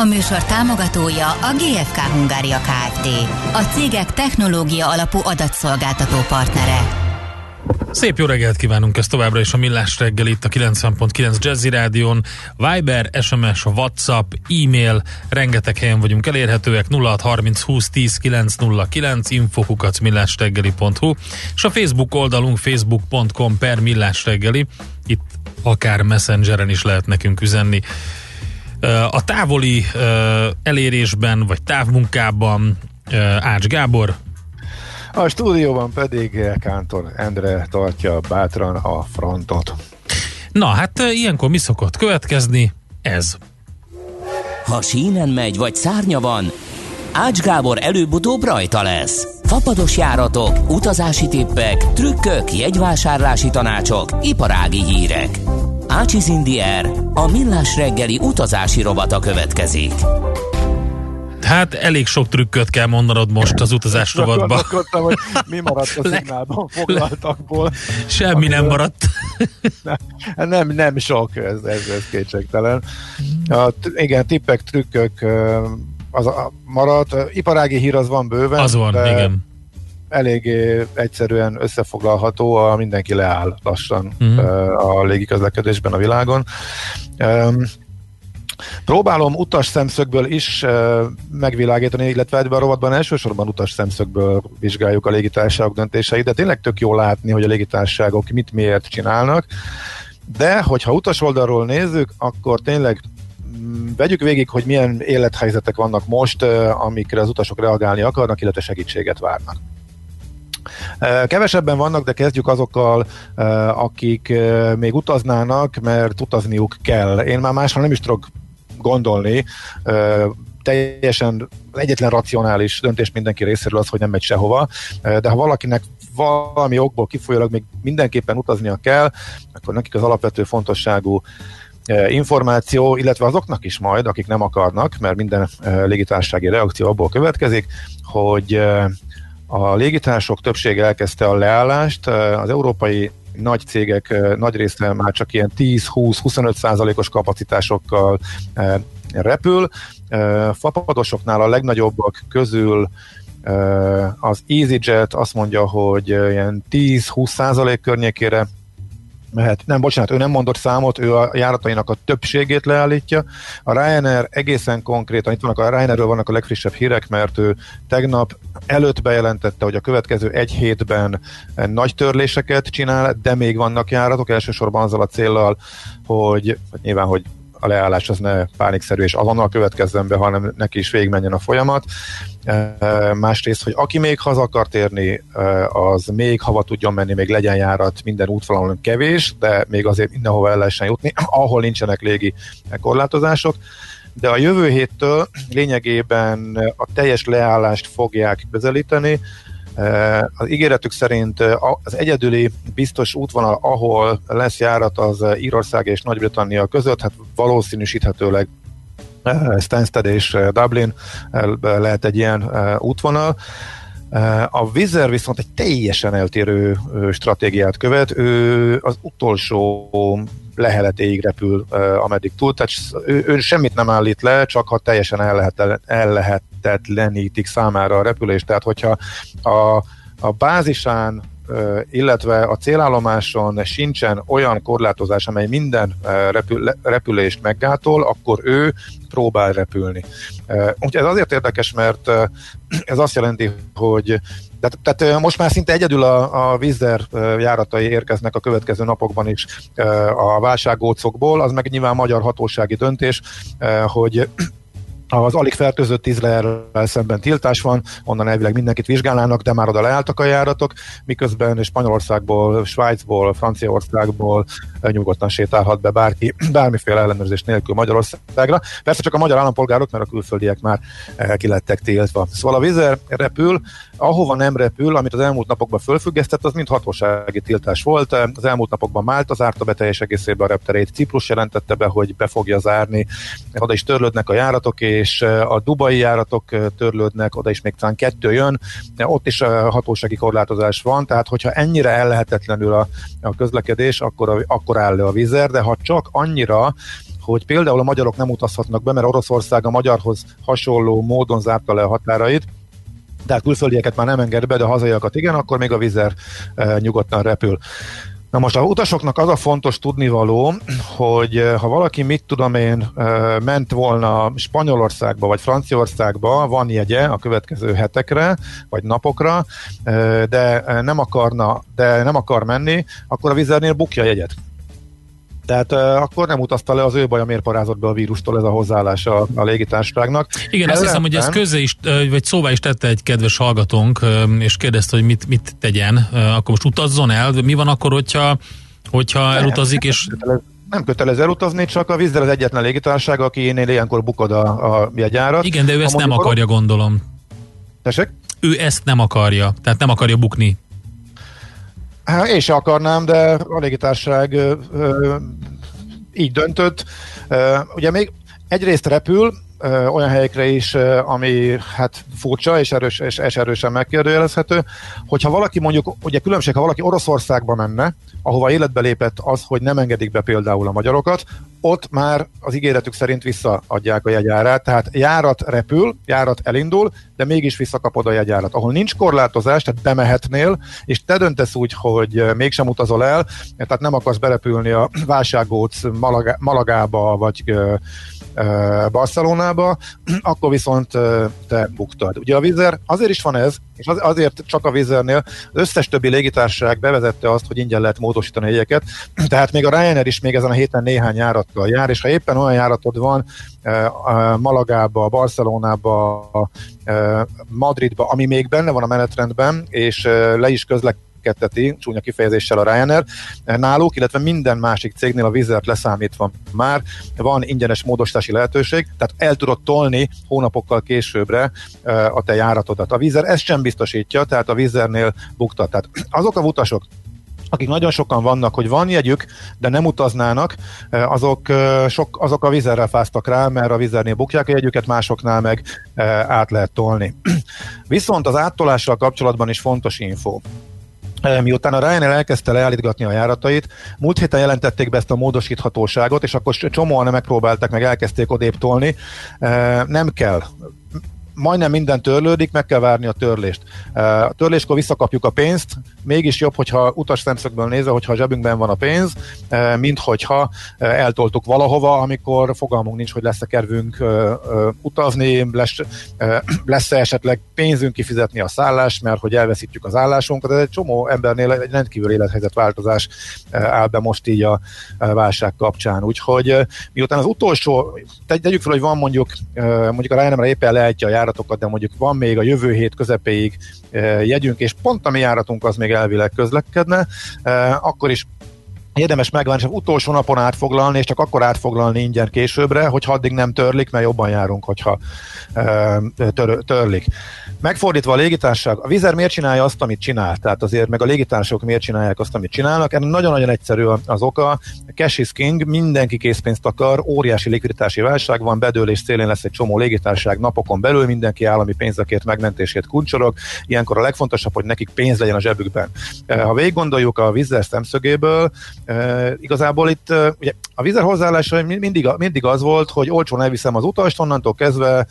A műsor támogatója a GFK Hungária Kft. A cégek technológia alapú adatszolgáltató partnere. Szép jó reggelt kívánunk, ez továbbra is a Millás reggel itt a 90.9 Jazzy Rádion. Viber, SMS, WhatsApp, e-mail, rengeteg helyen vagyunk elérhetőek 0630 20 10 909 infokukat millásreggeli.hu és a Facebook oldalunk facebook.com per millásreggeli itt akár messengeren is lehet nekünk üzenni. A távoli elérésben, vagy távmunkában Ács Gábor, a stúdióban pedig Kántor Endre tartja bátran a frontot. Na, hát ilyenkor mi szokott következni? Ez. Ha sínen megy, vagy szárnya van, Ács Gábor előbb-utóbb rajta lesz. Fapados járatok, utazási tippek, trükkök, jegyvásárlási tanácsok, iparági hírek. Ácsiz Indier, a millás reggeli utazási rovata következik. Hát elég sok trükköt kell mondanod most az utazás rovatba. hogy mi maradt a szignálban foglaltakból. Semmi nem maradt. nem, nem, nem sok, ez, ez, ez kétségtelen. A, igen, tippek, trükkök az a, maradt. Iparági hír az van bőven. Az van, igen. Eléggé egyszerűen összefoglalható, a mindenki leáll lassan uh-huh. a légiközlekedésben a világon. Próbálom utas szemszögből is megvilágítani, illetve ebben a rovatban elsősorban utas szemszögből vizsgáljuk a légitársaságok döntéseit, de tényleg tök jó látni, hogy a légitársaságok mit miért csinálnak. De, hogyha utas oldalról nézzük, akkor tényleg mm, vegyük végig, hogy milyen élethelyzetek vannak most, amikre az utasok reagálni akarnak, illetve segítséget várnak. Kevesebben vannak, de kezdjük azokkal, akik még utaznának, mert utazniuk kell. Én már másra nem is tudok gondolni, teljesen egyetlen racionális döntés mindenki részéről az, hogy nem megy sehova, de ha valakinek valami okból kifolyólag még mindenképpen utaznia kell, akkor nekik az alapvető fontosságú információ, illetve azoknak is majd, akik nem akarnak, mert minden légitársasági reakció abból következik, hogy a légitársok többsége elkezdte a leállást, az európai nagy cégek nagy része már csak ilyen 10-20-25 százalékos kapacitásokkal repül. Fapadosoknál a legnagyobbak közül az EasyJet azt mondja, hogy ilyen 10-20 százalék környékére mehet. Nem, bocsánat, ő nem mondott számot, ő a járatainak a többségét leállítja. A Ryanair egészen konkrétan, itt vannak a Ryanairről vannak a legfrissebb hírek, mert ő tegnap előtt bejelentette, hogy a következő egy hétben nagy törléseket csinál, de még vannak járatok, elsősorban azzal a célral, hogy nyilván, hogy a leállás az ne pánikszerű és azonnal következzen be, hanem neki is végigmenjen a folyamat. Másrészt, hogy aki még haza akar térni, az még hava tudjon menni, még legyen járat minden útvonalon kevés, de még azért mindenhova el lehessen jutni, ahol nincsenek légi korlátozások de a jövő héttől lényegében a teljes leállást fogják közelíteni, az ígéretük szerint az egyedüli biztos útvonal, ahol lesz járat, az Írország és Nagy-Britannia között, hát valószínűsíthetőleg Stansted és Dublin lehet egy ilyen útvonal. A Vizer viszont egy teljesen eltérő stratégiát követ, ő az utolsó leheletéig repül, ameddig túl, tehát ő, ő semmit nem állít le, csak ha teljesen el, lehet, el lehetetlenítik számára a repülést, tehát hogyha a, a bázisán illetve a célállomáson sincsen olyan korlátozás, amely minden repül, repülést meggátol, akkor ő próbál repülni. Úgyhogy ez azért érdekes, mert ez azt jelenti, hogy tehát, tehát most már szinte egyedül a, a vízzer járatai érkeznek a következő napokban is a válságócokból, az meg nyilván magyar hatósági döntés, hogy az alig fertőzött Izrael szemben tiltás van, onnan elvileg mindenkit vizsgálnának, de már oda leálltak a járatok, miközben Spanyolországból, Svájcból, Franciaországból nyugodtan sétálhat be bárki, bármiféle ellenőrzés nélkül Magyarországra. Persze csak a magyar állampolgárok, mert a külföldiek már ki lettek tiltva. Szóval a Vizer repül, ahova nem repül, amit az elmúlt napokban fölfüggesztett, az mind hatósági tiltás volt. Az elmúlt napokban Málta zárta be teljes egészében a repterét, Ciprus jelentette be, hogy be fogja zárni, oda is törlődnek a járatok, és a dubai járatok törlődnek, oda is még talán kettő jön, ott is hatósági korlátozás van, tehát hogyha ennyire ellehetetlenül a, a közlekedés, akkor, a, akkor áll le a vizer, de ha csak annyira, hogy például a magyarok nem utazhatnak be, mert Oroszország a magyarhoz hasonló módon zárta le a határait, tehát külföldieket már nem enged be, de a hazaiakat igen, akkor még a vizer e, nyugodtan repül. Na most a utasoknak az a fontos tudnivaló, hogy eh, ha valaki, mit tudom én, eh, ment volna Spanyolországba vagy Franciaországba, van jegye a következő hetekre vagy napokra, de nem akarna, de nem akar menni, akkor a vizernél bukja jegyet. Tehát uh, akkor nem utazta le az ő baj, miért parázott be a vírustól ez a hozzáállás a, a légitársaságnak. Igen, azt hiszem, hogy ezt közé is, vagy szóvá is tette egy kedves hallgatónk, és kérdezte, hogy mit, mit tegyen. Akkor most utazzon el, mi van akkor, hogyha, hogyha nem, elutazik, és... Nem kötelező elutazni, csak a vízzel az egyetlen légitársaság, aki énél ilyenkor bukod a, a jegyárat. Igen, de ő ezt nem akarja, gondolom. Tessék? Ő ezt nem akarja, tehát nem akarja bukni Hát én se akarnám, de a légitársaság ö, ö, így döntött. Ö, ugye még egyrészt repül, ö, olyan helyekre is, ö, ami hát furcsa és, erős, és, és erősen megkérdőjelezhető, hogyha valaki mondjuk, ugye különbség, ha valaki Oroszországba menne, ahova életbe lépett az, hogy nem engedik be például a magyarokat, ott már az ígéretük szerint visszaadják a jegyárát, tehát járat repül, járat elindul, de mégis visszakapod a jegyárat. Ahol nincs korlátozás, tehát bemehetnél, és te döntesz úgy, hogy mégsem utazol el, tehát nem akarsz berepülni a válságóc Malagába, vagy Barcelonába, akkor viszont te buktad. Ugye a Vizer, azért is van ez, és azért csak a Vizernél az összes többi légitársaság bevezette azt, hogy ingyen lehet módosítani jegyeket, tehát még a Ryanair is még ezen a héten néhány járattal jár, és ha éppen olyan járatod van Malagába, Barcelonába, Madridba, ami még benne van a menetrendben, és le is közlek ketteti, csúnya kifejezéssel a Ryanair. Náluk, illetve minden másik cégnél a vizert leszámítva már van ingyenes módosítási lehetőség, tehát el tudod tolni hónapokkal későbbre a te járatodat. A vízer ezt sem biztosítja, tehát a vízernél bukta. Tehát azok a utasok, akik nagyon sokan vannak, hogy van jegyük, de nem utaznának, azok, sok, azok a vizerrel fáztak rá, mert a vizernél bukják a jegyüket, másoknál meg át lehet tolni. Viszont az áttolással kapcsolatban is fontos info. Miután a Ryanair elkezdte leállítgatni a járatait, múlt héten jelentették be ezt a módosíthatóságot, és akkor csomóan megpróbálták, meg elkezdték odébb. Nem kell majdnem minden törlődik, meg kell várni a törlést. A törléskor visszakapjuk a pénzt, mégis jobb, hogyha utas szemszögből nézve, hogyha a zsebünkben van a pénz, mint hogyha eltoltuk valahova, amikor fogalmunk nincs, hogy lesz-e kervünk utazni, lesz, lesz-e esetleg pénzünk kifizetni a szállást, mert hogy elveszítjük az állásunkat. Ez egy csomó embernél egy rendkívül élethelyzet változás áll be most így a válság kapcsán. Úgyhogy miután az utolsó, tegyük fel, hogy van mondjuk, mondjuk a Ryanair éppen lehetja a járatokat, de mondjuk van még a jövő hét közepéig jegyünk, és pont a mi járatunk az még elvileg közlekedne, akkor is érdemes megvárni, és utolsó napon átfoglalni, és csak akkor átfoglalni ingyen későbbre, hogy addig nem törlik, mert jobban járunk, hogyha tör, törlik. Megfordítva a légitársaság, a Vizer miért csinálja azt, amit csinál? Tehát azért meg a légitársaságok miért csinálják azt, amit csinálnak? Ennek nagyon-nagyon egyszerű az oka. Cash is king, mindenki készpénzt akar, óriási likviditási válság van, bedőlés szélén lesz egy csomó légitársaság napokon belül, mindenki állami pénzekért megmentését kuncsorog. Ilyenkor a legfontosabb, hogy nekik pénz legyen a zsebükben. Ha végig gondoljuk a Vizer szemszögéből, igazából itt ugye a Vizer hozzáállása mindig, mindig az volt, hogy olcsón elviszem az utast, onnantól kezdve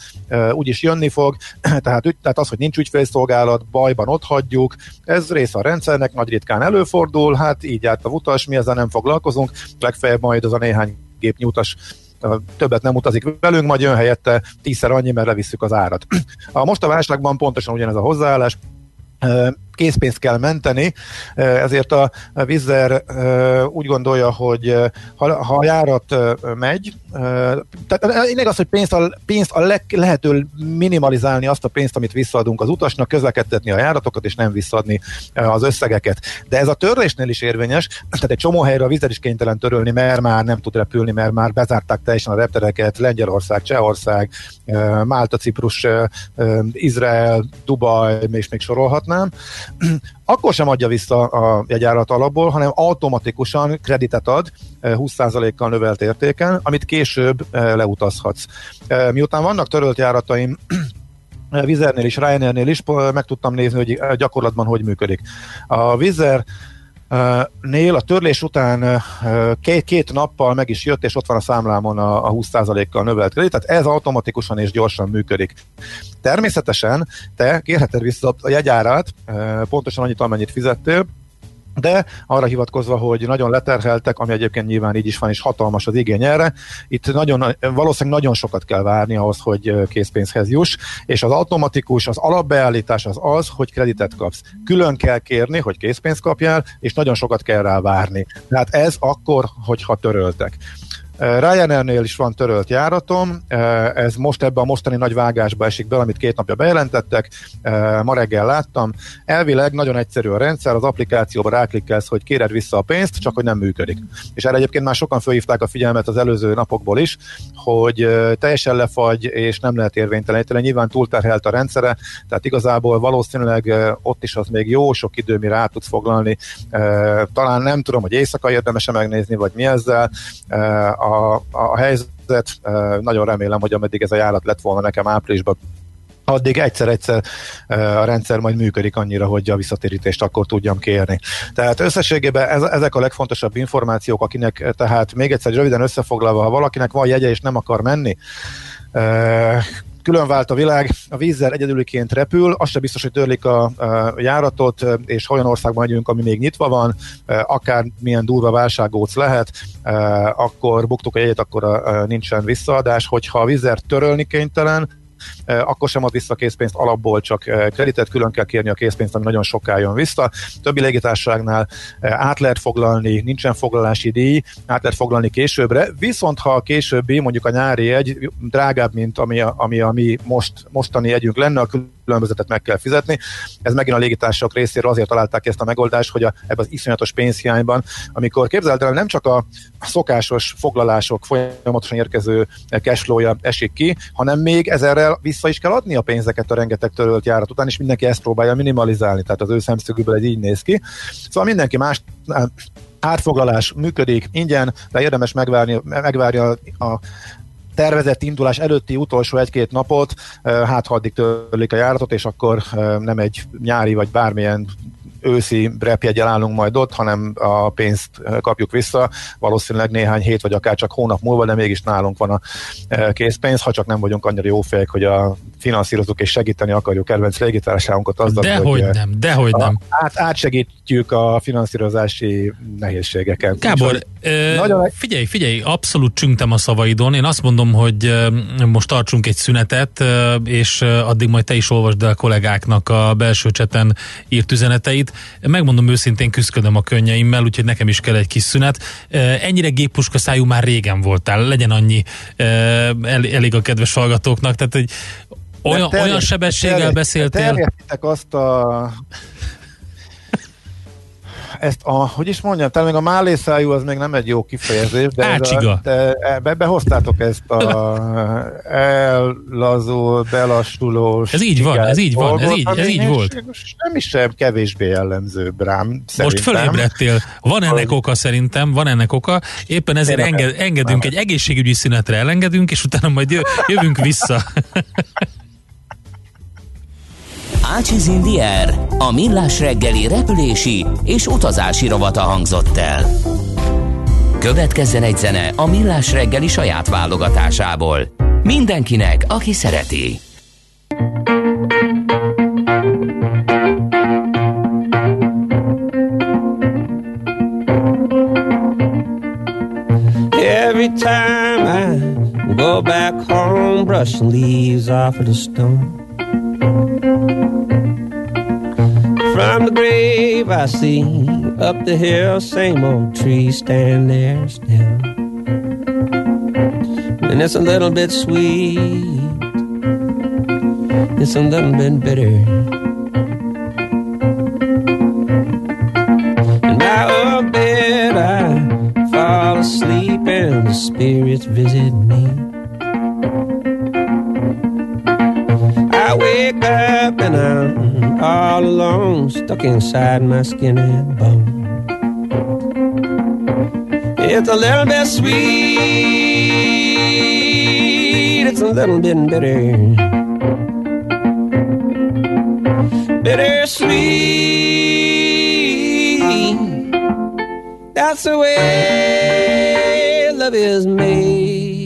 úgyis jönni fog, tehát, tehát az, hogy nincs ügyfélszolgálat, bajban ott hagyjuk, ez része a rendszernek, nagy ritkán előfordul, hát így járt a utas, mi ezzel nem foglalkozunk, legfeljebb majd az a néhány gépnyi utas többet nem utazik velünk, majd jön helyette tízszer annyi, mert levisszük az árat. A most a válságban pontosan ugyanez a hozzáállás, készpénzt kell menteni, ezért a Vizer úgy gondolja, hogy ha, a járat megy, tehát lényeg az, hogy pénzt a, pénzt a leg, lehető minimalizálni azt a pénzt, amit visszaadunk az utasnak, közlekedtetni a járatokat, és nem visszaadni az összegeket. De ez a törlésnél is érvényes, tehát egy csomó helyre a Vizer is kénytelen törölni, mert már nem tud repülni, mert már bezárták teljesen a reptereket, Lengyelország, Csehország, Málta, Ciprus, Izrael, Dubaj, és még sorolhatnám akkor sem adja vissza a jegyárat alapból, hanem automatikusan kreditet ad 20%-kal növelt értéken, amit később leutazhatsz. Miután vannak törölt járataim, Vizernél is, Ryanairnél is meg tudtam nézni, hogy gyakorlatban hogy működik. A Vizer Nél a törlés után két, két nappal meg is jött, és ott van a számlámon a, a 20%-kal növelt kredit, tehát ez automatikusan és gyorsan működik. Természetesen te kérheted vissza a jegyárát, pontosan annyit, amennyit fizettél, de arra hivatkozva, hogy nagyon leterheltek, ami egyébként nyilván így is van, és hatalmas az igény erre, itt nagyon, valószínűleg nagyon sokat kell várni ahhoz, hogy készpénzhez juss, és az automatikus, az alapbeállítás az az, hogy kreditet kapsz. Külön kell kérni, hogy készpénzt kapjál, és nagyon sokat kell rá várni. Tehát ez akkor, hogyha töröltek. Ryanairnél is van törölt járatom, ez most ebbe a mostani nagy vágásba esik be, amit két napja bejelentettek, ma reggel láttam. Elvileg nagyon egyszerű a rendszer, az applikációba ráklikkelsz, hogy kéred vissza a pénzt, csak hogy nem működik. És erre egyébként már sokan felhívták a figyelmet az előző napokból is, hogy teljesen lefagy, és nem lehet érvényteleníteni. Nyilván túlterhelt a rendszere, tehát igazából valószínűleg ott is az még jó sok idő, mire át tudsz foglalni. Talán nem tudom, hogy éjszaka érdemes megnézni, vagy mi ezzel a, a helyzet. Nagyon remélem, hogy ameddig ez a járat lett volna nekem áprilisban, addig egyszer-egyszer a rendszer majd működik annyira, hogy a visszatérítést akkor tudjam kérni. Tehát összességében ez, ezek a legfontosabb információk, akinek tehát még egyszer röviden összefoglalva, ha valakinek van jegye és nem akar menni, külön vált a világ, a vízzel egyedüliként repül, az sem biztos, hogy törlik a, a járatot, és olyan országban megyünk, ami még nyitva van, akár milyen durva válságóc lehet, akkor buktuk a jegyet, akkor a, a nincsen visszaadás, hogyha a vízer törölni kénytelen, akkor sem ad vissza készpénzt alapból, csak kreditet külön kell kérni a készpénzt, ami nagyon soká jön vissza. Többi légitársaságnál át lehet foglalni, nincsen foglalási díj, át lehet foglalni későbbre, viszont ha a későbbi, mondjuk a nyári egy drágább, mint ami ami a mi most, mostani együnk lenne, a különbözetet meg kell fizetni. Ez megint a légitársaság részéről azért találták ezt a megoldást, hogy a, ebben az iszonyatos pénzhiányban, amikor képzeld el, nem csak a szokásos foglalások folyamatosan érkező cashflow esik ki, hanem még ezerrel vissza is kell adni a pénzeket a rengeteg törölt járat után, és mindenki ezt próbálja minimalizálni, tehát az ő szemszögükből ez így néz ki. Szóval mindenki más átfoglalás működik ingyen, de érdemes megvárni, megvárni a, a tervezett indulás előtti utolsó egy-két napot, hát ha addig törlik a járatot, és akkor nem egy nyári vagy bármilyen őszi repjegyel állunk majd ott, hanem a pénzt kapjuk vissza, valószínűleg néhány hét vagy akár csak hónap múlva, de mégis nálunk van a készpénz, ha csak nem vagyunk annyira jó fejek, hogy a finanszírozók és segíteni akarjuk kedvenc légitársaságunkat azzal, dehogy hogy nem, dehogy a, nem. Át, átsegítjük a finanszírozási nehézségeken. Kábor, Úgy, ö, nagyon... figyelj, figyelj, abszolút csüngtem a szavaidon. Én azt mondom, hogy most tartsunk egy szünetet, és addig majd te is olvasd el a kollégáknak a belső cseten írt üzeneteit. Megmondom őszintén, küzdködöm a könnyeimmel, úgyhogy nekem is kell egy kis szünet. Ennyire géppuska szájú már régen voltál, legyen annyi elég a kedves hallgatóknak, tehát hogy olyan, terjed, olyan sebességgel terjed, beszéltél. azt a ezt a, hogy is mondjam, talán még a málészájú az még nem egy jó kifejezés, de, ez a, de ebbe behoztátok ezt a ellazul, belassulós. Ez így van, ez így van, ez így, ez így volt. Nem is sem kevésbé jellemző rám. Most fölébredtél. Van ennek oka szerintem, van ennek oka. Éppen ezért enged, engedünk egy egészségügyi szünetre, elengedünk, és utána majd jövünk vissza. Ácsiz Indier, a millás reggeli repülési és utazási rovata hangzott el. Következzen egy zene a millás reggeli saját válogatásából. Mindenkinek, aki szereti. Every time I go back home, brushing leaves off of the stone. From the grave I see up the hill, same old tree stand there still. And it's a little bit sweet, it's a little bit bitter. In my old bed, I fall asleep and the spirits visit me. Wake up and I'm all alone, stuck inside my skin and bone. It's a little bit sweet, it's a little bit bitter. bittersweet. that's the way love is made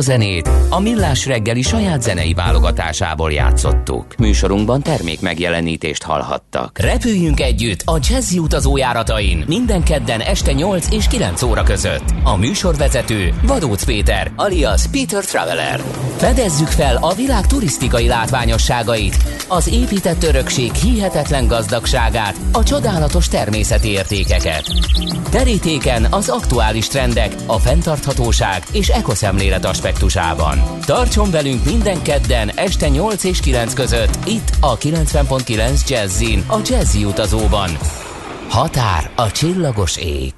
a zenét a Millás reggeli saját zenei válogatásából játszottuk. Műsorunkban termék megjelenítést hallhattak. Repüljünk együtt a jazzy utazójáratain minden kedden este 8 és 9 óra között. A műsorvezető Vadóc Péter, alias Peter Traveler. Fedezzük fel a világ turisztikai látványosságait, az épített örökség hihetetlen gazdagságát, a csodálatos természeti értékeket. Terítéken az aktuális trendek, a fenntarthatóság és ekoszemlélet aspektusában. Tartson velünk minden kedden este 8 és 9 között itt a 90.9 Jazzin a Jazzy utazóban. Határ a csillagos ég.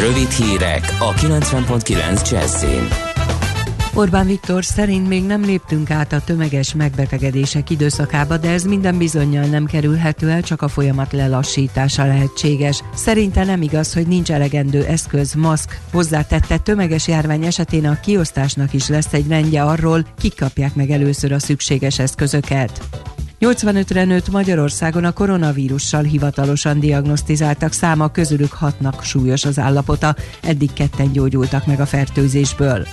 Rövid hírek a 90.9 Jazzin. Orbán Viktor szerint még nem léptünk át a tömeges megbetegedések időszakába, de ez minden bizonyal nem kerülhető el, csak a folyamat lelassítása lehetséges. Szerinte nem igaz, hogy nincs elegendő eszköz, maszk. Hozzátette, tömeges járvány esetén a kiosztásnak is lesz egy rendje arról, kik kapják meg először a szükséges eszközöket. 85-re nőtt Magyarországon a koronavírussal hivatalosan diagnosztizáltak száma, közülük hatnak súlyos az állapota, eddig ketten gyógyultak meg a fertőzésből.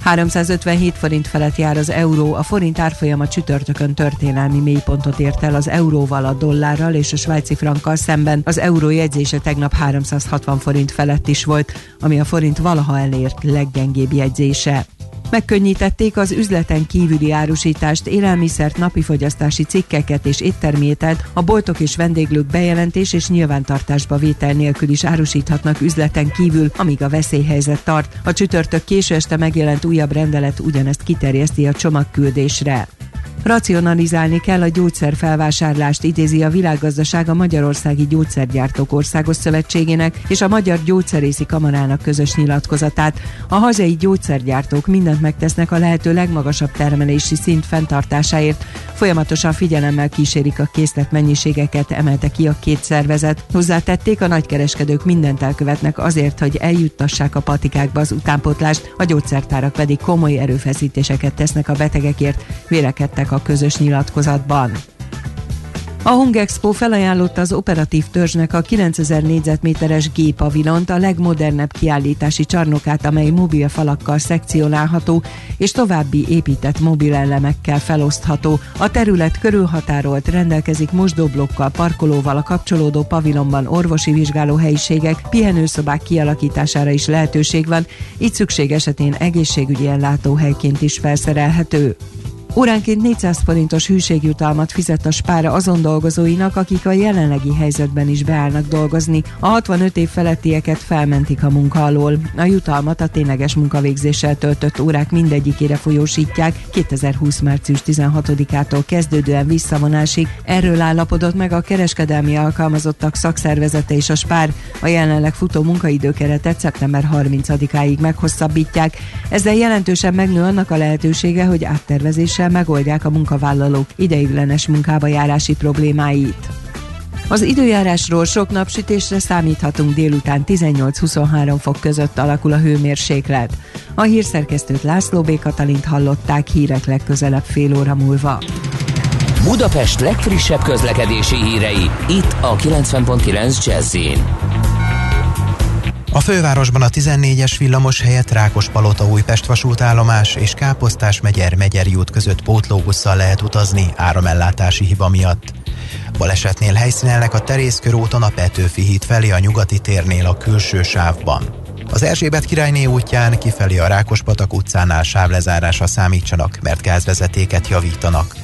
357 forint felett jár az euró, a forint árfolyama csütörtökön történelmi mélypontot ért el az euróval, a dollárral és a svájci frankkal szemben. Az euró jegyzése tegnap 360 forint felett is volt, ami a forint valaha elért leggyengébb jegyzése. Megkönnyítették az üzleten kívüli árusítást, élelmiszert, napi fogyasztási cikkeket és éttermétet, a boltok és vendéglők bejelentés és nyilvántartásba vétel nélkül is árusíthatnak üzleten kívül, amíg a veszélyhelyzet tart. A csütörtök késő este megjelent újabb rendelet ugyanezt kiterjeszti a csomagküldésre. Racionalizálni kell a gyógyszerfelvásárlást, idézi a világgazdaság a Magyarországi Gyógyszergyártók Országos Szövetségének és a Magyar Gyógyszerészi Kamarának közös nyilatkozatát. A hazai gyógyszergyártók mindent megtesznek a lehető legmagasabb termelési szint fenntartásáért. Folyamatosan figyelemmel kísérik a készlet mennyiségeket, emelte ki a két szervezet. Hozzátették, a nagykereskedők mindent elkövetnek azért, hogy eljuttassák a patikákba az utánpotlást, a gyógyszertárak pedig komoly erőfeszítéseket tesznek a betegekért, vélekedtek a a közös nyilatkozatban. A Hungexpo felajánlotta az operatív törzsnek a 9000 négyzetméteres G-pavilont, a legmodernebb kiállítási csarnokát, amely mobil falakkal szekcionálható és további épített mobil elemekkel felosztható. A terület körülhatárolt, rendelkezik mosdóblokkal, parkolóval, a kapcsolódó pavilonban orvosi vizsgálóhelyiségek, pihenőszobák kialakítására is lehetőség van, így szükség esetén egészségügyi ellátóhelyként is felszerelhető. Óránként 400 forintos hűségjutalmat fizet a spára azon dolgozóinak, akik a jelenlegi helyzetben is beállnak dolgozni. A 65 év felettieket felmentik a munka alól. A jutalmat a tényleges munkavégzéssel töltött órák mindegyikére folyósítják 2020. március 16-ától kezdődően visszavonásig. Erről állapodott meg a kereskedelmi alkalmazottak szakszervezete és a spár. A jelenleg futó munkaidőkeretet szeptember 30-áig meghosszabbítják. Ezzel jelentősen megnő annak a lehetősége, hogy áttervezéssel ezzel megoldják a munkavállalók ideiglenes munkába járási problémáit. Az időjárásról sok napsütésre számíthatunk délután 18-23 fok között alakul a hőmérséklet. A hírszerkesztőt László B. Katalint hallották hírek legközelebb fél óra múlva. Budapest legfrissebb közlekedési hírei itt a 90.9 jazz a fővárosban a 14-es villamos helyett Rákospalota Újpest vasútállomás és Káposztás megyer Megyeri út között pótlóbusszal lehet utazni áramellátási hiba miatt. Balesetnél helyszínelnek a Terészkörúton a Petőfi híd felé a nyugati térnél a külső sávban. Az Erzsébet királyné útján kifelé a Rákospatak utcánál sávlezárásra számítsanak, mert gázvezetéket javítanak.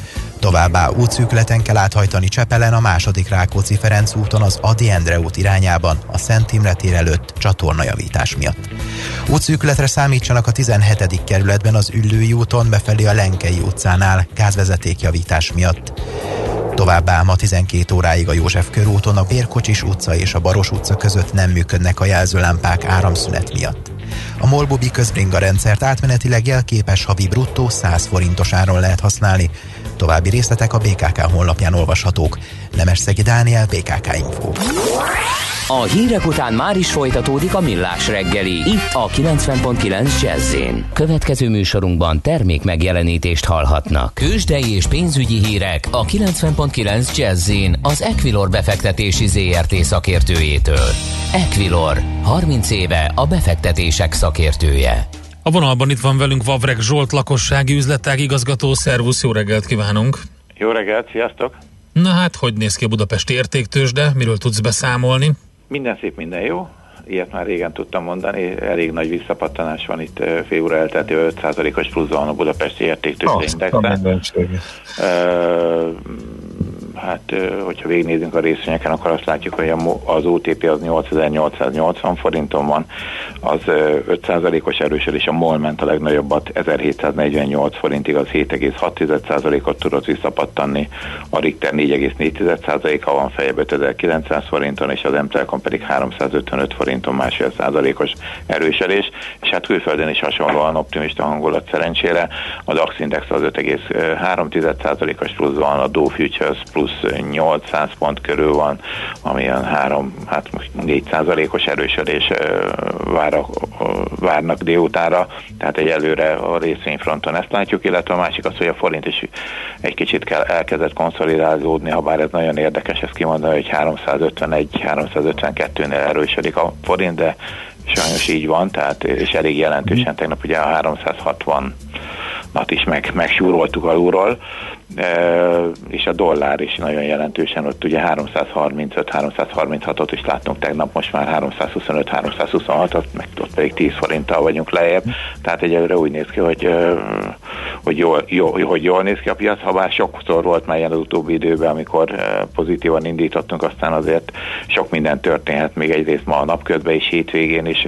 Továbbá útszűkületen kell áthajtani Csepelen a második Rákóczi Ferenc úton az Adi Endre út irányában a Szent Imre tér előtt csatornajavítás miatt. Útszűkületre számítsanak a 17. kerületben az Üllői úton befelé a Lenkei utcánál gázvezetékjavítás miatt. Továbbá ma 12 óráig a József körúton a Bérkocsis utca és a Baros utca között nem működnek a jelzőlámpák áramszünet miatt. A Molbubi közbringa rendszert átmenetileg jelképes havi bruttó 100 forintos áron lehet használni, További részletek a BKK honlapján olvashatók. Szegi Dániel, BKK Info. A hírek után már is folytatódik a millás reggeli. Itt a 90.9 jazz Következő műsorunkban termék megjelenítést hallhatnak. Kősdei és pénzügyi hírek a 90.9 jazz az Equilor befektetési ZRT szakértőjétől. Equilor, 30 éve a befektetések szakértője. A vonalban itt van velünk Vavreg Zsolt, lakossági üzletág igazgató. Szervusz, jó reggelt kívánunk! Jó reggelt, sziasztok! Na hát, hogy néz ki a Budapesti értéktősde? Miről tudsz beszámolni? Minden szép, minden jó. Ilyet már régen tudtam mondani, elég nagy visszapattanás van itt fél óra elteltével 5%-os plusz van a budapesti értéktősde indexen hát hogyha végignézünk a részvényeken, akkor azt látjuk, hogy az OTP az 8880 forinton van, az 5%-os erősödés, a MOL ment a legnagyobbat 1748 forintig, az 7,6%-ot tudott visszapattanni, a Richter 4,4%-a van fejebb 5900 forinton, és az MTELKON pedig 355 forinton másfél százalékos erősödés, és hát külföldön is hasonlóan optimista hangulat szerencsére, a DAX Index az 5,3%-os plusz van, a Dow Futures plusz plusz 800 pont körül van, ami olyan 3, hát most 4 százalékos erősödés vár, várnak délutára, tehát egyelőre a részvényfronton ezt látjuk, illetve a másik az, hogy a forint is egy kicsit kell, elkezdett konszolidálódni, ha bár ez nagyon érdekes ezt kimondani, hogy 351-352-nél erősödik a forint, de sajnos így van, tehát és elég jelentősen tegnap ugye a 360 nat is meg, megsúroltuk alulról, és a dollár is nagyon jelentősen, ott ugye 335-336-ot is láttunk tegnap, most már 325-326-ot, meg ott pedig 10 forinttal vagyunk lejjebb, tehát egyelőre úgy néz ki, hogy, hogy, jól, jól, hogy jól néz ki a piac, ha bár sokszor volt már ilyen az utóbbi időben, amikor pozitívan indítottunk, aztán azért sok minden történhet, még egyrészt ma a napközben is hétvégén is,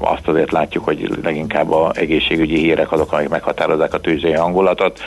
azt azért látjuk, hogy leginkább a egészségügyi hírek azok, amik meghatározzák a tőzsdei hangulatot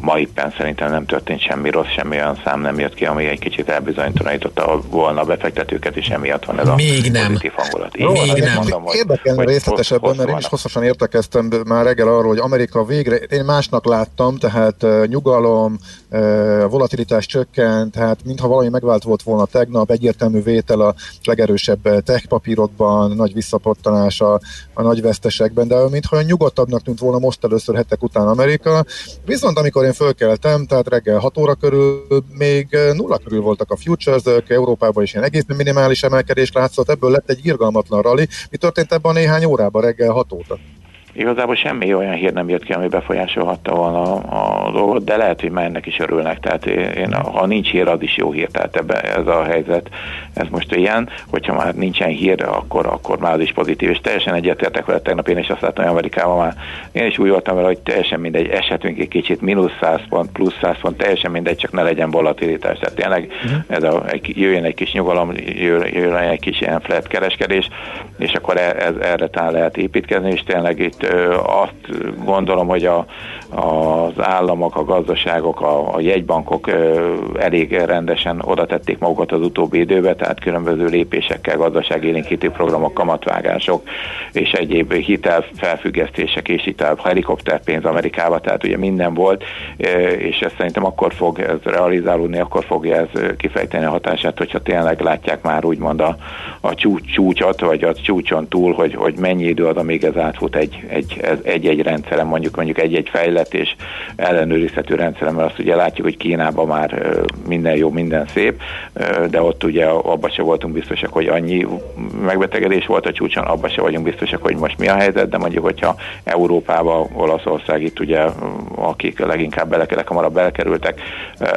ma éppen szerintem nem történt semmi rossz, semmi olyan szám nem jött ki, ami egy kicsit elbizonytalanította volna a befektetőket, és emiatt van ez Még a nem. pozitív hangulat. Jó, Még hát nem. Mondom, hogy, Érdekelne részletesebben, mert én is hosszasan értekeztem már reggel arról, hogy Amerika végre, én másnak láttam, tehát uh, nyugalom, uh, volatilitás csökkent, tehát mintha valami megvált volt volna tegnap, egyértelmű vétel a legerősebb tech papírokban, nagy visszapottanás a, a nagy vesztesekben, de mintha olyan nyugodtabbnak tűnt volna most először hetek után Amerika. Viszont amikor én fölkeltem, tehát reggel 6 óra körül még nulla körül voltak a futures Európában is ilyen egészen minimális emelkedés látszott, ebből lett egy irgalmatlan rally. Mi történt ebben a néhány órában reggel 6 óta? Igazából semmi olyan hír nem jött ki, ami befolyásolhatta volna a, a dolgot, de lehet, hogy már ennek is örülnek. Tehát én, ha nincs hír, az is jó hír. Tehát ebbe ez a helyzet, ez most ilyen, hogyha már nincsen hír, akkor, akkor már az is pozitív. És teljesen egyetértek vele, tegnap én is azt láttam, hogy Amerikában már én is úgy voltam vele, hogy teljesen mindegy, eshetünk egy kicsit, mínusz 100 pont, plusz 100 pont, teljesen mindegy, csak ne legyen volatilitás. Tehát tényleg uh-huh. ez a, jöjjön egy kis nyugalom, jöjjön egy kis ilyen flat kereskedés, és akkor e, ez, erre talán lehet építkezni, és tényleg itt azt gondolom, hogy a, az államok, a gazdaságok, a, a jegybankok elég rendesen oda tették magukat az utóbbi időbe, tehát különböző lépésekkel, gazdaságélénkítő programok, kamatvágások és egyéb hitelfelfüggesztések és hitel helikopterpénz Amerikába, tehát ugye minden volt, és ez szerintem akkor fog ez realizálódni, akkor fogja ez kifejteni a hatását, hogyha tényleg látják már úgymond a, a csúcs, csúcsot, vagy a csúcson túl, hogy, hogy mennyi idő az, amíg ez átfut egy, egy, egy-egy rendszeren, mondjuk mondjuk egy-egy fejlett és ellenőrizhető rendszeren, mert azt ugye látjuk, hogy Kínában már minden jó, minden szép, de ott ugye abban se voltunk biztosak, hogy annyi megbetegedés volt a csúcson, abban se vagyunk biztosak, hogy most mi a helyzet, de mondjuk, hogyha Európába, Olaszország itt ugye, akik leginkább bele, leghamarabb belekerültek,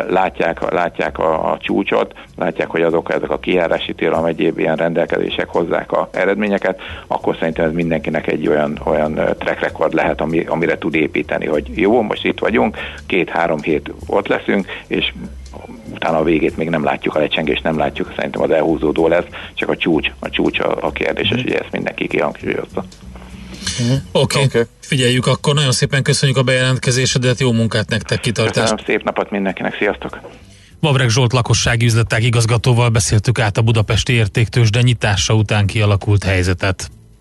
látják, látják a, a csúcsot, látják, hogy azok ezek a kijárási tilalom egyéb ilyen rendelkezések hozzák a eredményeket, akkor szerintem ez mindenkinek egy olyan, olyan track record lehet, ami, amire tud építeni, hogy jó, most itt vagyunk, két-három hét ott leszünk, és utána a végét még nem látjuk, a lecsengést nem látjuk, szerintem az elhúzódó lesz, csak a csúcs, a csúcs a, a kérdéses, mm. ugye ezt mindenki kihangsúlyozta. Mm. Oké, okay. okay. figyeljük akkor, nagyon szépen köszönjük a bejelentkezésedet, jó munkát nektek, kitartást. Köszönöm, szép napot mindenkinek, sziasztok! Vavreg Zsolt lakossági üzletág igazgatóval beszéltük át a budapesti értéktősde nyitása után kialakult helyzetet.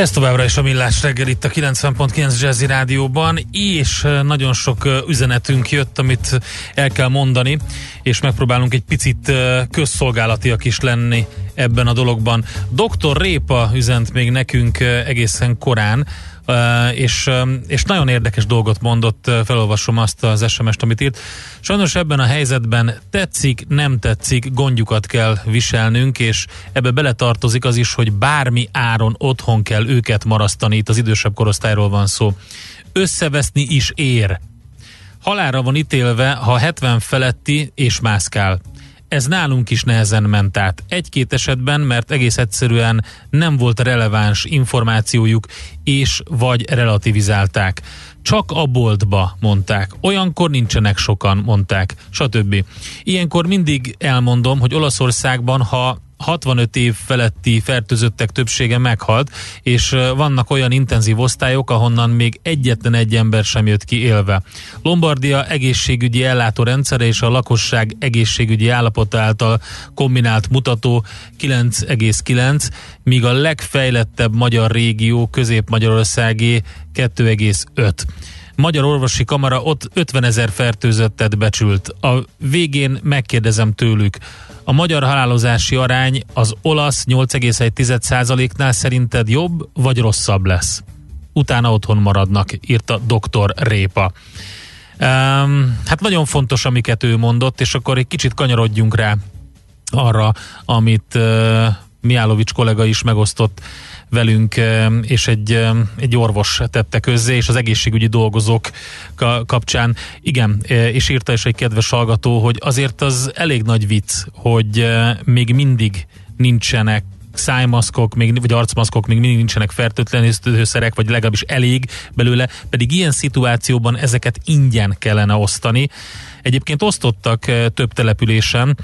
Ez továbbra is a Millás reggel itt a 90.9 Jazzy Rádióban, és nagyon sok üzenetünk jött, amit el kell mondani, és megpróbálunk egy picit közszolgálatiak is lenni ebben a dologban. Dr. Répa üzent még nekünk egészen korán, és, és nagyon érdekes dolgot mondott, felolvasom azt az SMS-t, amit írt. Sajnos ebben a helyzetben tetszik, nem tetszik, gondjukat kell viselnünk, és ebbe beletartozik az is, hogy bármi áron otthon kell őket marasztani, itt az idősebb korosztályról van szó. Összeveszni is ér. Halára van ítélve, ha 70 feletti és mászkál ez nálunk is nehezen ment át. Egy-két esetben, mert egész egyszerűen nem volt releváns információjuk, és vagy relativizálták. Csak a boltba mondták. Olyankor nincsenek sokan, mondták, stb. Ilyenkor mindig elmondom, hogy Olaszországban, ha 65 év feletti fertőzöttek többsége meghalt, és vannak olyan intenzív osztályok, ahonnan még egyetlen egy ember sem jött ki élve. Lombardia egészségügyi ellátórendszere és a lakosság egészségügyi állapota által kombinált mutató 9,9, míg a legfejlettebb magyar régió Közép-Magyarországé 2,5. Magyar Orvosi Kamara ott 50 ezer fertőzöttet becsült. A végén megkérdezem tőlük, a magyar halálozási arány az olasz 8,1%-nál szerinted jobb vagy rosszabb lesz? Utána otthon maradnak, írta dr. Répa. Um, hát nagyon fontos, amiket ő mondott, és akkor egy kicsit kanyarodjunk rá arra, amit uh, Miálovics kollega is megosztott velünk, és egy, egy orvos tette közzé, és az egészségügyi dolgozók kapcsán, igen, és írta is egy kedves hallgató, hogy azért az elég nagy vicc, hogy még mindig nincsenek szájmaszkok, még, vagy arcmaszkok még mindig nincsenek fertőtlenítőszerek, vagy legalábbis elég belőle, pedig ilyen szituációban ezeket ingyen kellene osztani. Egyébként osztottak több településen,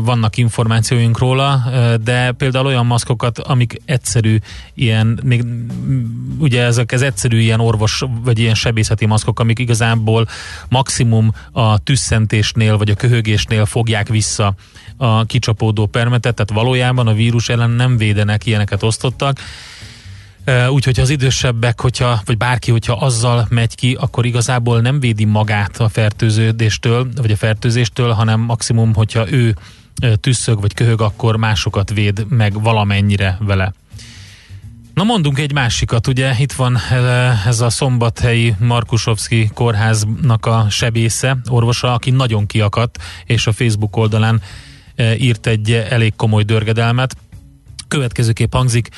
vannak információink róla, de például olyan maszkokat, amik egyszerű ilyen, még, ugye ezek az egyszerű ilyen orvos, vagy ilyen sebészeti maszkok, amik igazából maximum a tüsszentésnél, vagy a köhögésnél fogják vissza a kicsapódó permetet, tehát valójában a vírus ellen nem védenek, ilyeneket osztottak, Úgyhogy az idősebbek, hogyha, vagy bárki, hogyha azzal megy ki, akkor igazából nem védi magát a fertőződéstől, vagy a fertőzéstől, hanem maximum, hogyha ő tüsszög vagy köhög, akkor másokat véd meg valamennyire vele. Na mondunk egy másikat, ugye itt van ez a szombathelyi Markusovszki kórháznak a sebésze, orvosa, aki nagyon kiakadt, és a Facebook oldalán írt egy elég komoly dörgedelmet. Következőképp hangzik,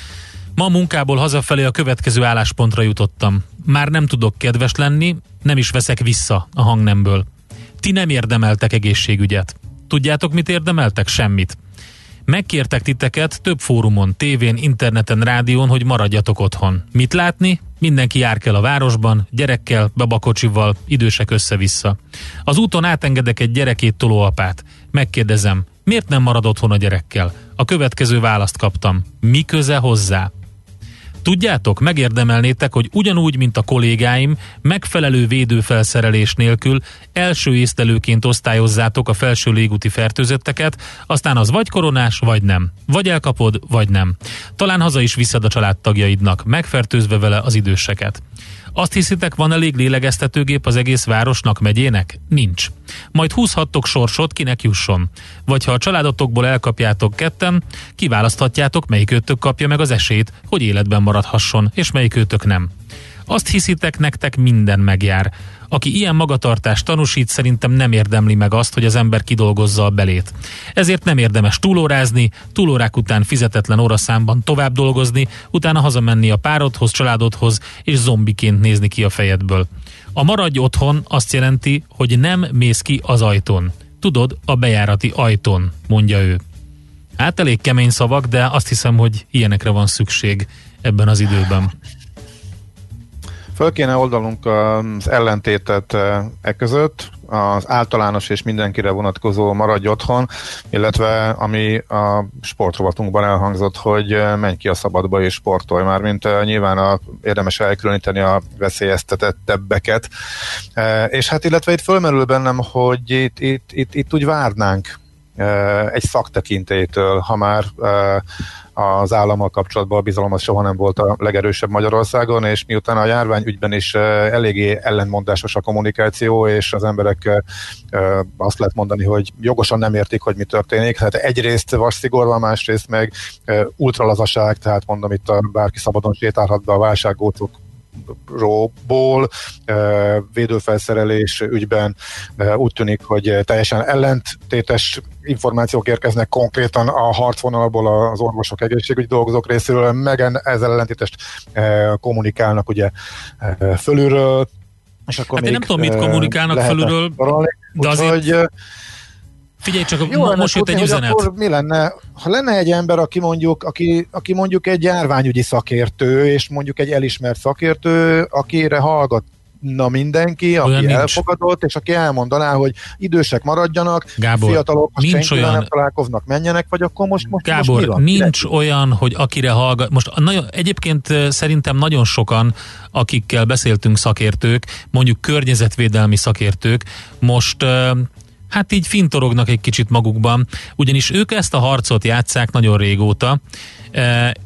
Ma munkából hazafelé a következő álláspontra jutottam. Már nem tudok kedves lenni, nem is veszek vissza a hangnemből. Ti nem érdemeltek egészségügyet. Tudjátok, mit érdemeltek? Semmit. Megkértek titeket több fórumon, tévén, interneten, rádión, hogy maradjatok otthon. Mit látni? Mindenki jár kell a városban, gyerekkel, babakocsival, idősek össze-vissza. Az úton átengedek egy gyerekét tolóapát. Megkérdezem, Miért nem marad otthon a gyerekkel? A következő választ kaptam. Mi köze hozzá? Tudjátok, megérdemelnétek, hogy ugyanúgy, mint a kollégáim, megfelelő védőfelszerelés nélkül első észlelőként osztályozzátok a felső légúti fertőzötteket, aztán az vagy koronás, vagy nem. Vagy elkapod, vagy nem. Talán haza is visszad a családtagjaidnak, megfertőzve vele az időseket. Azt hiszitek, van elég lélegeztetőgép az egész városnak, megyének? Nincs. Majd húzhattok sorsot, kinek jusson. Vagy ha a családotokból elkapjátok ketten, kiválaszthatjátok, melyik őtök kapja meg az esélyt, hogy életben maradhasson, és melyik őtök nem. Azt hiszitek, nektek minden megjár. Aki ilyen magatartást tanúsít, szerintem nem érdemli meg azt, hogy az ember kidolgozza a belét. Ezért nem érdemes túlórázni, túlórák után fizetetlen óraszámban tovább dolgozni, utána hazamenni a párodhoz, családodhoz, és zombiként nézni ki a fejedből. A maradj otthon azt jelenti, hogy nem mész ki az ajtón. Tudod, a bejárati ajtón, mondja ő. Hát elég kemény szavak, de azt hiszem, hogy ilyenekre van szükség ebben az időben. Föl kéne oldalunk az ellentétet e között, az általános és mindenkire vonatkozó maradj otthon, illetve ami a sportrovatunkban elhangzott, hogy menj ki a szabadba és sportolj már, mint nyilván a, érdemes elkülöníteni a veszélyeztetettebbeket. És hát illetve itt fölmerül bennem, hogy itt, itt, itt, itt úgy várnánk egy szaktekintétől, ha már az állammal kapcsolatban a bizalom az soha nem volt a legerősebb Magyarországon, és miután a járvány ügyben is eléggé ellenmondásos a kommunikáció, és az emberek azt lehet mondani, hogy jogosan nem értik, hogy mi történik. Tehát egyrészt vas szigor van, másrészt meg ultralazaság, tehát mondom itt a bárki szabadon sétálhat be a válsággócok ról védőfelszerelés ügyben úgy tűnik, hogy teljesen ellentétes információk érkeznek konkrétan a harcvonalból az orvosok egészségügyi dolgozók részéről, meg ezzel ellentétest kommunikálnak ugye fölülről, és akkor hát én nem tudom, mit kommunikálnak fölülről, de azért... Figyelj csak, Jó, most jött egy üzenet. Akkor mi lenne, ha lenne egy ember, aki mondjuk, aki, aki mondjuk egy járványügyi szakértő, és mondjuk egy elismert szakértő, akire hallgat na mindenki, aki olyan elfogadott, és aki elmondaná, hogy idősek maradjanak, Gábor, fiatalok nincs olyan... nem találkoznak, menjenek, vagy akkor most, most, Gábor, most mi van? nincs Kire? olyan, hogy akire hallgat, most nagyon, egyébként szerintem nagyon sokan, akikkel beszéltünk szakértők, mondjuk környezetvédelmi szakértők, most hát így fintorognak egy kicsit magukban, ugyanis ők ezt a harcot játszák nagyon régóta,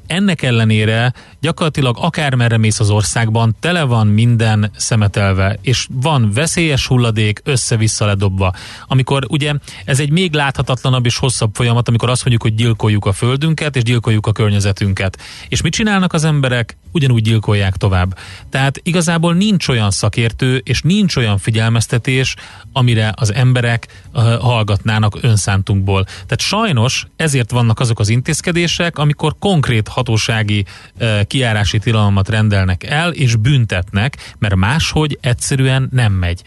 ennek ellenére gyakorlatilag akármerre mész az országban, tele van minden szemetelve, és van veszélyes hulladék össze-vissza ledobva. Amikor ugye ez egy még láthatatlanabb és hosszabb folyamat, amikor azt mondjuk, hogy gyilkoljuk a földünket, és gyilkoljuk a környezetünket. És mit csinálnak az emberek? Ugyanúgy gyilkolják tovább. Tehát igazából nincs olyan szakértő, és nincs olyan figyelmeztetés, amire az emberek hallgatnának önszántunkból. Tehát sajnos ezért vannak azok az intézkedések, amikor konkrét hatósági e, kiárási tilalmat rendelnek el, és büntetnek, mert máshogy egyszerűen nem megy.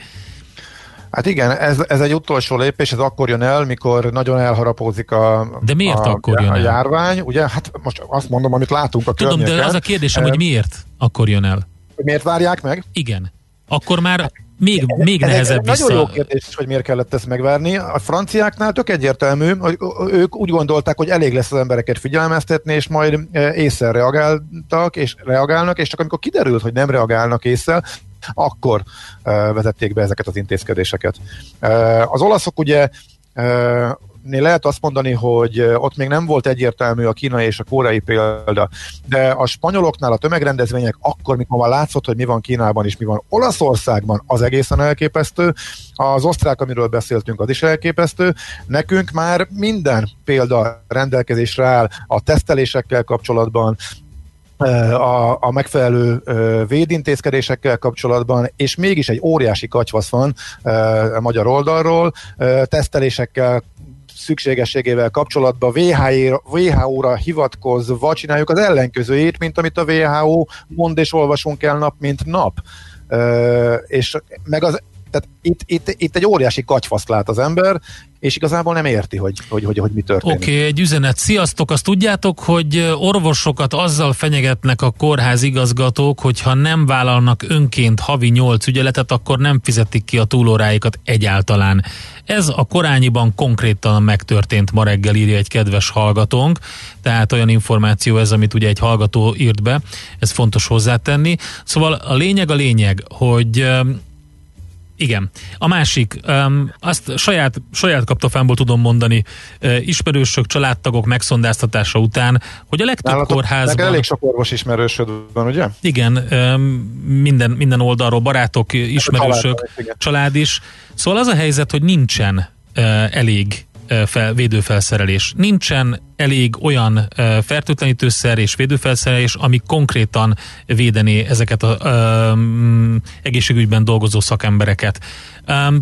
Hát igen, ez, ez egy utolsó lépés, ez akkor jön el, mikor nagyon elharapózik a, de miért a, akkor jön a el? járvány. Ugye, hát most azt mondom, amit látunk a Tudom, de az a kérdésem, hogy miért akkor jön el? Miért várják meg? Igen. Akkor már még, még ez nehezebb ez vissza. Nagyon jó kérdés, hogy miért kellett ezt megvárni. A franciáknál tök egyértelmű, hogy ők úgy gondolták, hogy elég lesz az embereket figyelmeztetni, és majd észre reagáltak, és reagálnak, és csak amikor kiderült, hogy nem reagálnak észre, akkor vezették be ezeket az intézkedéseket. Az olaszok ugye lehet azt mondani, hogy ott még nem volt egyértelmű a kínai és a koreai példa, de a spanyoloknál a tömegrendezvények akkor, mikor már látszott, hogy mi van Kínában és mi van Olaszországban, az egészen elképesztő. Az osztrák, amiről beszéltünk, az is elképesztő. Nekünk már minden példa rendelkezésre áll a tesztelésekkel kapcsolatban, a, a megfelelő védintézkedésekkel kapcsolatban, és mégis egy óriási katyvasz van a magyar oldalról, tesztelésekkel szükségességével kapcsolatban WHO-ra hivatkozva csináljuk az ellenkezőjét, mint amit a WHO mond és olvasunk el nap, mint nap. És meg az tehát itt, itt, itt egy óriási katyfaszt lát az ember, és igazából nem érti, hogy, hogy, hogy, hogy mi történik. Oké, okay, egy üzenet. Sziasztok, azt tudjátok, hogy orvosokat azzal fenyegetnek a kórház igazgatók, hogy ha nem vállalnak önként havi 8 ügyeletet, akkor nem fizetik ki a túlóráikat egyáltalán. Ez a korányiban konkrétan megtörtént ma reggel, írja egy kedves hallgatónk, tehát olyan információ ez, amit ugye egy hallgató írt be, ez fontos hozzátenni. Szóval a lényeg a lényeg, hogy igen. A másik, um, azt saját, saját kaptafámból tudom mondani, uh, ismerősök, családtagok megszondáztatása után, hogy a legtöbb Nálatok, kórházban... elég sok orvos ismerősöd van, ugye? Igen, um, minden, minden oldalról, barátok, ismerősök, család, család is. Szóval az a helyzet, hogy nincsen uh, elég fel, védőfelszerelés. Nincsen elég olyan fertőtlenítőszer és védőfelszerelés, ami konkrétan védené ezeket a egészségügyben dolgozó szakembereket.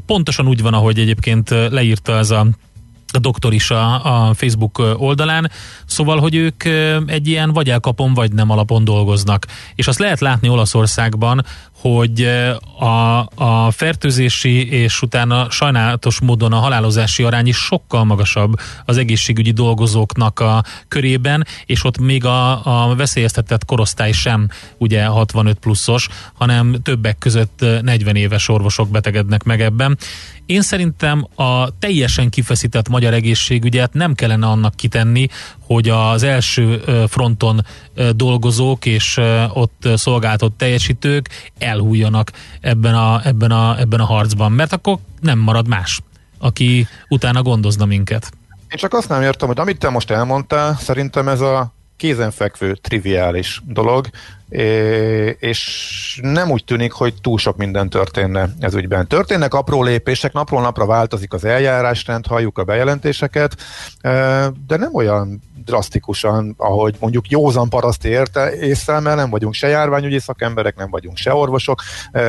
Pontosan úgy van, ahogy egyébként leírta ez a a doktor is a, a Facebook oldalán, szóval, hogy ők egy ilyen vagy elkapom, vagy nem alapon dolgoznak. És azt lehet látni Olaszországban, hogy a, a fertőzési és utána sajnálatos módon a halálozási arány is sokkal magasabb az egészségügyi dolgozóknak a körében, és ott még a, a veszélyeztetett korosztály sem ugye 65 pluszos, hanem többek között 40 éves orvosok betegednek meg ebben. Én szerintem a teljesen kifeszített magyar egészségügyet nem kellene annak kitenni, hogy az első fronton dolgozók és ott szolgáltott teljesítők elhújjanak ebben a, ebben, a, ebben a harcban, mert akkor nem marad más, aki utána gondozna minket. Én csak azt nem értem, hogy amit te most elmondtál, szerintem ez a kézenfekvő, triviális dolog, és nem úgy tűnik, hogy túl sok minden történne ez ügyben. Történnek apró lépések, napról napra változik az eljárásrend, halljuk a bejelentéseket, de nem olyan drasztikusan, ahogy mondjuk józan paraszti érte észre, mert nem vagyunk se járványügyi szakemberek, nem vagyunk se orvosok,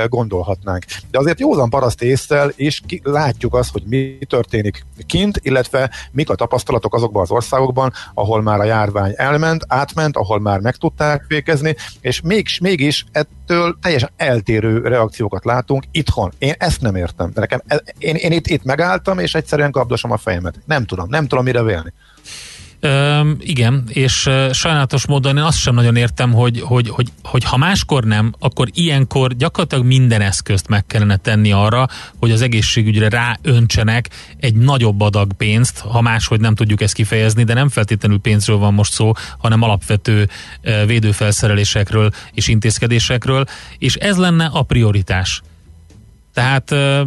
gondolhatnánk. De azért józan paraszti észre és ki, látjuk azt, hogy mi történik kint, illetve mik a tapasztalatok azokban az országokban, ahol már a járvány elment, átment, ahol már meg tudták végezni, és még, mégis ettől teljesen eltérő reakciókat látunk itthon. Én ezt nem értem. Nekem, én, én itt, itt megálltam, és egyszerűen kapdosom a fejemet. Nem tudom, nem tudom mire vélni. Üm, igen, és sajnálatos módon én azt sem nagyon értem, hogy, hogy, hogy, hogy ha máskor nem, akkor ilyenkor gyakorlatilag minden eszközt meg kellene tenni arra, hogy az egészségügyre ráöntsenek egy nagyobb adag pénzt, ha máshogy nem tudjuk ezt kifejezni, de nem feltétlenül pénzről van most szó, hanem alapvető uh, védőfelszerelésekről és intézkedésekről, és ez lenne a prioritás. Tehát uh,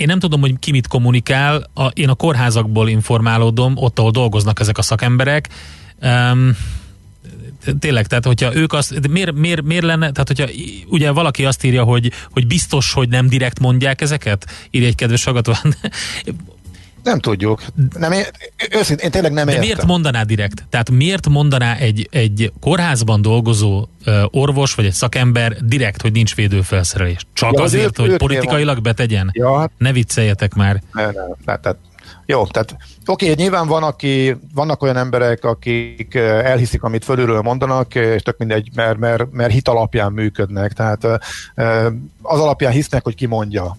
én nem tudom, hogy ki mit kommunikál, a, én a kórházakból informálódom, ott, ahol dolgoznak ezek a szakemberek. Um, tényleg, tehát hogyha ők azt, miért, miért, miért lenne, tehát hogyha ugye valaki azt írja, hogy, hogy biztos, hogy nem direkt mondják ezeket, írja egy kedves hallgató, nem tudjuk. Nem, én, őszintén, én tényleg nem De értem. miért mondaná direkt? Tehát miért mondaná egy, egy kórházban dolgozó orvos vagy egy szakember direkt, hogy nincs védőfelszerelés? Csak ja, azért, hogy politikailag van. betegyen? Ja, hát, ne vicceljetek már. Ne, ne, ne, tehát, jó, tehát oké, okay, nyilván van, aki, vannak olyan emberek, akik elhiszik, amit fölülről mondanak, és tök mindegy, mert, mert, mert hit alapján működnek, tehát az alapján hisznek, hogy ki mondja.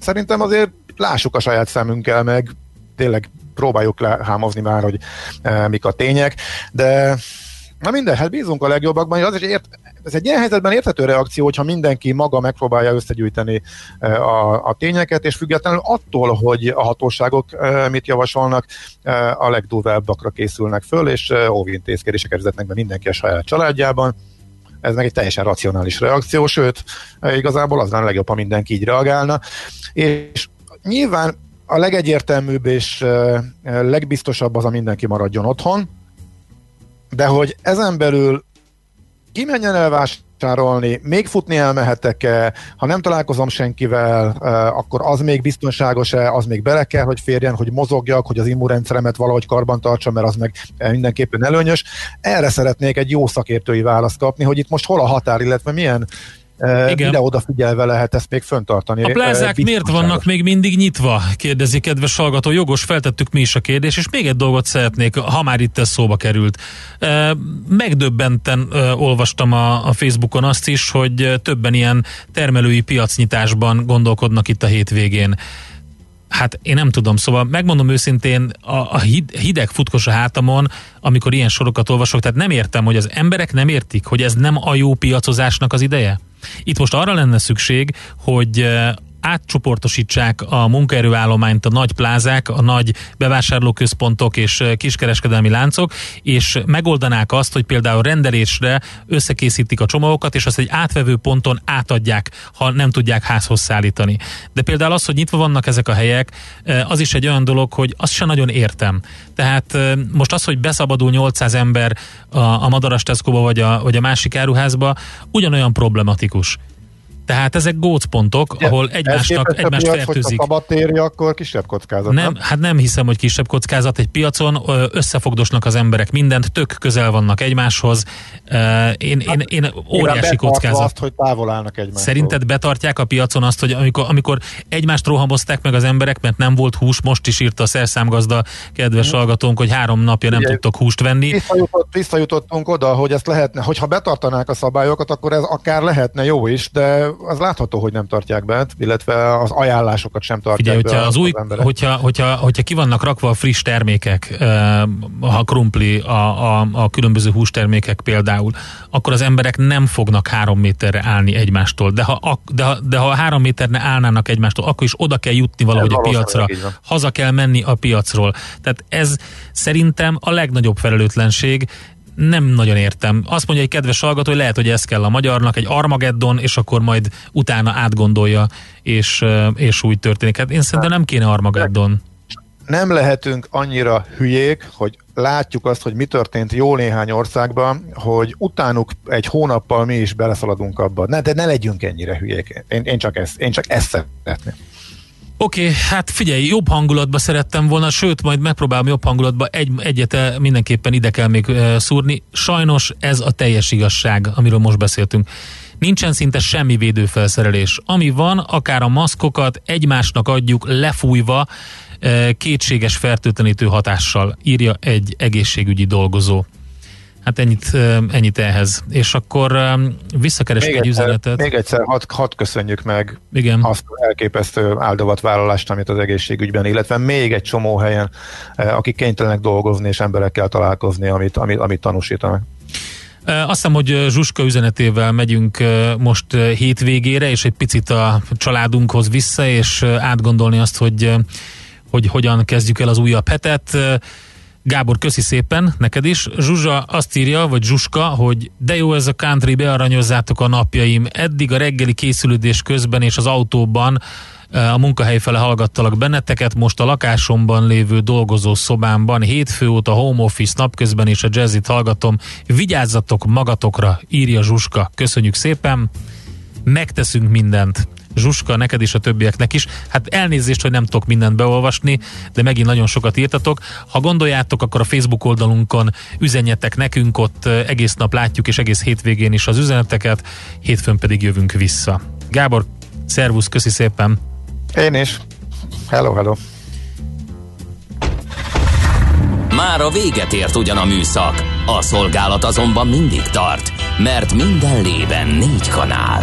Szerintem azért lássuk a saját szemünkkel meg, tényleg próbáljuk lehámozni már, hogy e, mik a tények, de na minden, hát bízunk a legjobbakban, az is ért, ez egy ilyen helyzetben érthető reakció, hogyha mindenki maga megpróbálja összegyűjteni e, a, a tényeket, és függetlenül attól, hogy a hatóságok e, mit javasolnak, a legdurvábbakra készülnek föl, és óvintézkedéseket vezetnek be mindenki a saját családjában. Ez meg egy teljesen racionális reakció, sőt, igazából az lenne legjobb, ha mindenki így reagálna. És nyilván a legegyértelműbb és legbiztosabb az a mindenki maradjon otthon, de hogy ezen belül kimenjen el vásárolni, még futni elmehetek-e, ha nem találkozom senkivel, akkor az még biztonságos-e, az még bele kell, hogy férjen, hogy mozogjak, hogy az immunrendszeremet valahogy karban tartsam, mert az meg mindenképpen előnyös. Erre szeretnék egy jó szakértői választ kapni, hogy itt most hol a határ, illetve milyen Igen. ide odafigyelve lehet ezt még föntartani. A plázák Eh, miért biztonságos. vannak még mindig nyitva? Kérdezi kedves hallgató. Jogos, feltettük mi is a kérdést, és még egy dolgot szeretnék, ha már itt ez szóba került. Eh, Megdöbbenten eh, olvastam a, Facebookon azt is, hogy többen ilyen termelői piacnyitásban gondolkodnak itt a hétvégén. Hát én nem tudom, szóval megmondom őszintén, a, a hid- hideg futkos a hátamon, amikor ilyen sorokat olvasok, tehát nem értem, hogy az emberek nem értik, hogy ez nem a jó piacozásnak az ideje. Itt most arra lenne szükség, hogy eh, átcsoportosítsák a munkaerőállományt a nagy plázák, a nagy bevásárlóközpontok és kiskereskedelmi láncok, és megoldanák azt, hogy például rendelésre összekészítik a csomagokat, és azt egy átvevő ponton átadják, ha nem tudják házhoz szállítani. De például az, hogy nyitva vannak ezek a helyek, az is egy olyan dolog, hogy azt sem nagyon értem. Tehát eh, most az, hogy beszabadul 800 ember a, a Madaras Tesco-ba vagy a, vagy a másik áruházba, ugyanolyan problematikus. Tehát ezek gócpontok, ahol Ez egymásnak, egymást piac, fertőzik. szabad téri, akkor kisebb kockázat, Nem, hát nem hiszem, hogy kisebb kockázat egy piacon, összefogdosnak az emberek mindent, tök közel vannak egymáshoz. Én, én, én Nyilván óriási kockázat. azt, hogy távol állnak egymástól. Szerinted betartják a piacon azt, hogy amikor, amikor egymást rohamozták meg az emberek, mert nem volt hús, most is írta a szerszámgazda kedves hallgatónk, hogy három napja nem Ugye, tudtok húst venni. Visszajutott, visszajutottunk oda, hogy ezt lehetne, hogyha betartanák a szabályokat, akkor ez akár lehetne jó is, de az látható, hogy nem tartják be, illetve az ajánlásokat sem tartják Figyelj, be hogyha az új, emberek. hogyha, hogyha, hogyha ki vannak rakva a friss termékek, eh, a krumpli, a, a, a különböző hústermékek például, akkor az emberek nem fognak három méterre állni egymástól. De ha, de, ha, de ha három méterre állnának egymástól, akkor is oda kell jutni valahogy Ez a piacra. Haza kell menni a piacról. Tehát ez szerintem a legnagyobb felelőtlenség, nem nagyon értem. Azt mondja egy kedves hallgató, hogy lehet, hogy ez kell a magyarnak, egy Armageddon, és akkor majd utána átgondolja, és, és úgy történik. Hát én szerintem nem kéne Armageddon. nem lehetünk annyira hülyék, hogy látjuk azt, hogy mi történt jó néhány országban, hogy utánuk egy hónappal mi is beleszaladunk abba. Ne, de ne legyünk ennyire hülyék. Én, én, csak, ezt, én csak ezt szeretném. Oké, okay, hát figyelj, jobb hangulatba szerettem volna, sőt, majd megpróbálom jobb hangulatba, egy, egyet mindenképpen ide kell még szúrni. Sajnos ez a teljes igazság, amiről most beszéltünk. Nincsen szinte semmi védőfelszerelés. Ami van, akár a maszkokat egymásnak adjuk lefújva, kétséges fertőtlenítő hatással, írja egy egészségügyi dolgozó. Hát ennyit, ennyit ehhez. És akkor visszakeresek egy üzenetet. még egyszer hadd had köszönjük meg Igen. azt az elképesztő áldovatvállalást, amit az egészségügyben, illetve még egy csomó helyen, akik kénytelenek dolgozni és emberekkel találkozni, amit, amit, amit tanúsítanak. Azt hiszem, hogy Zsuska üzenetével megyünk most hétvégére, és egy picit a családunkhoz vissza, és átgondolni azt, hogy, hogy hogyan kezdjük el az újabb hetet. Gábor, köszi szépen, neked is. Zsuzsa azt írja, vagy Zsuska, hogy de jó ez a country, bearanyozzátok a napjaim. Eddig a reggeli készülődés közben és az autóban a munkahely fele hallgattalak benneteket, most a lakásomban lévő dolgozó szobámban, hétfő óta home office napközben és a jazzit hallgatom. Vigyázzatok magatokra, írja Zsuska. Köszönjük szépen, megteszünk mindent. Zsuska, neked is a többieknek is. Hát elnézést, hogy nem tudok mindent beolvasni, de megint nagyon sokat írtatok. Ha gondoljátok, akkor a Facebook oldalunkon üzenjetek nekünk, ott egész nap látjuk, és egész hétvégén is az üzeneteket, hétfőn pedig jövünk vissza. Gábor, szervusz, köszi szépen! Én is. Hello, hello. Már a véget ért ugyan a műszak, a szolgálat azonban mindig tart, mert minden lében négy kanál.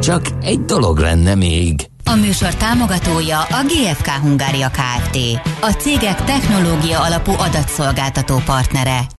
Csak egy dolog lenne még. A műsor támogatója a GFK Hungária Kft. A cégek technológia alapú adatszolgáltató partnere.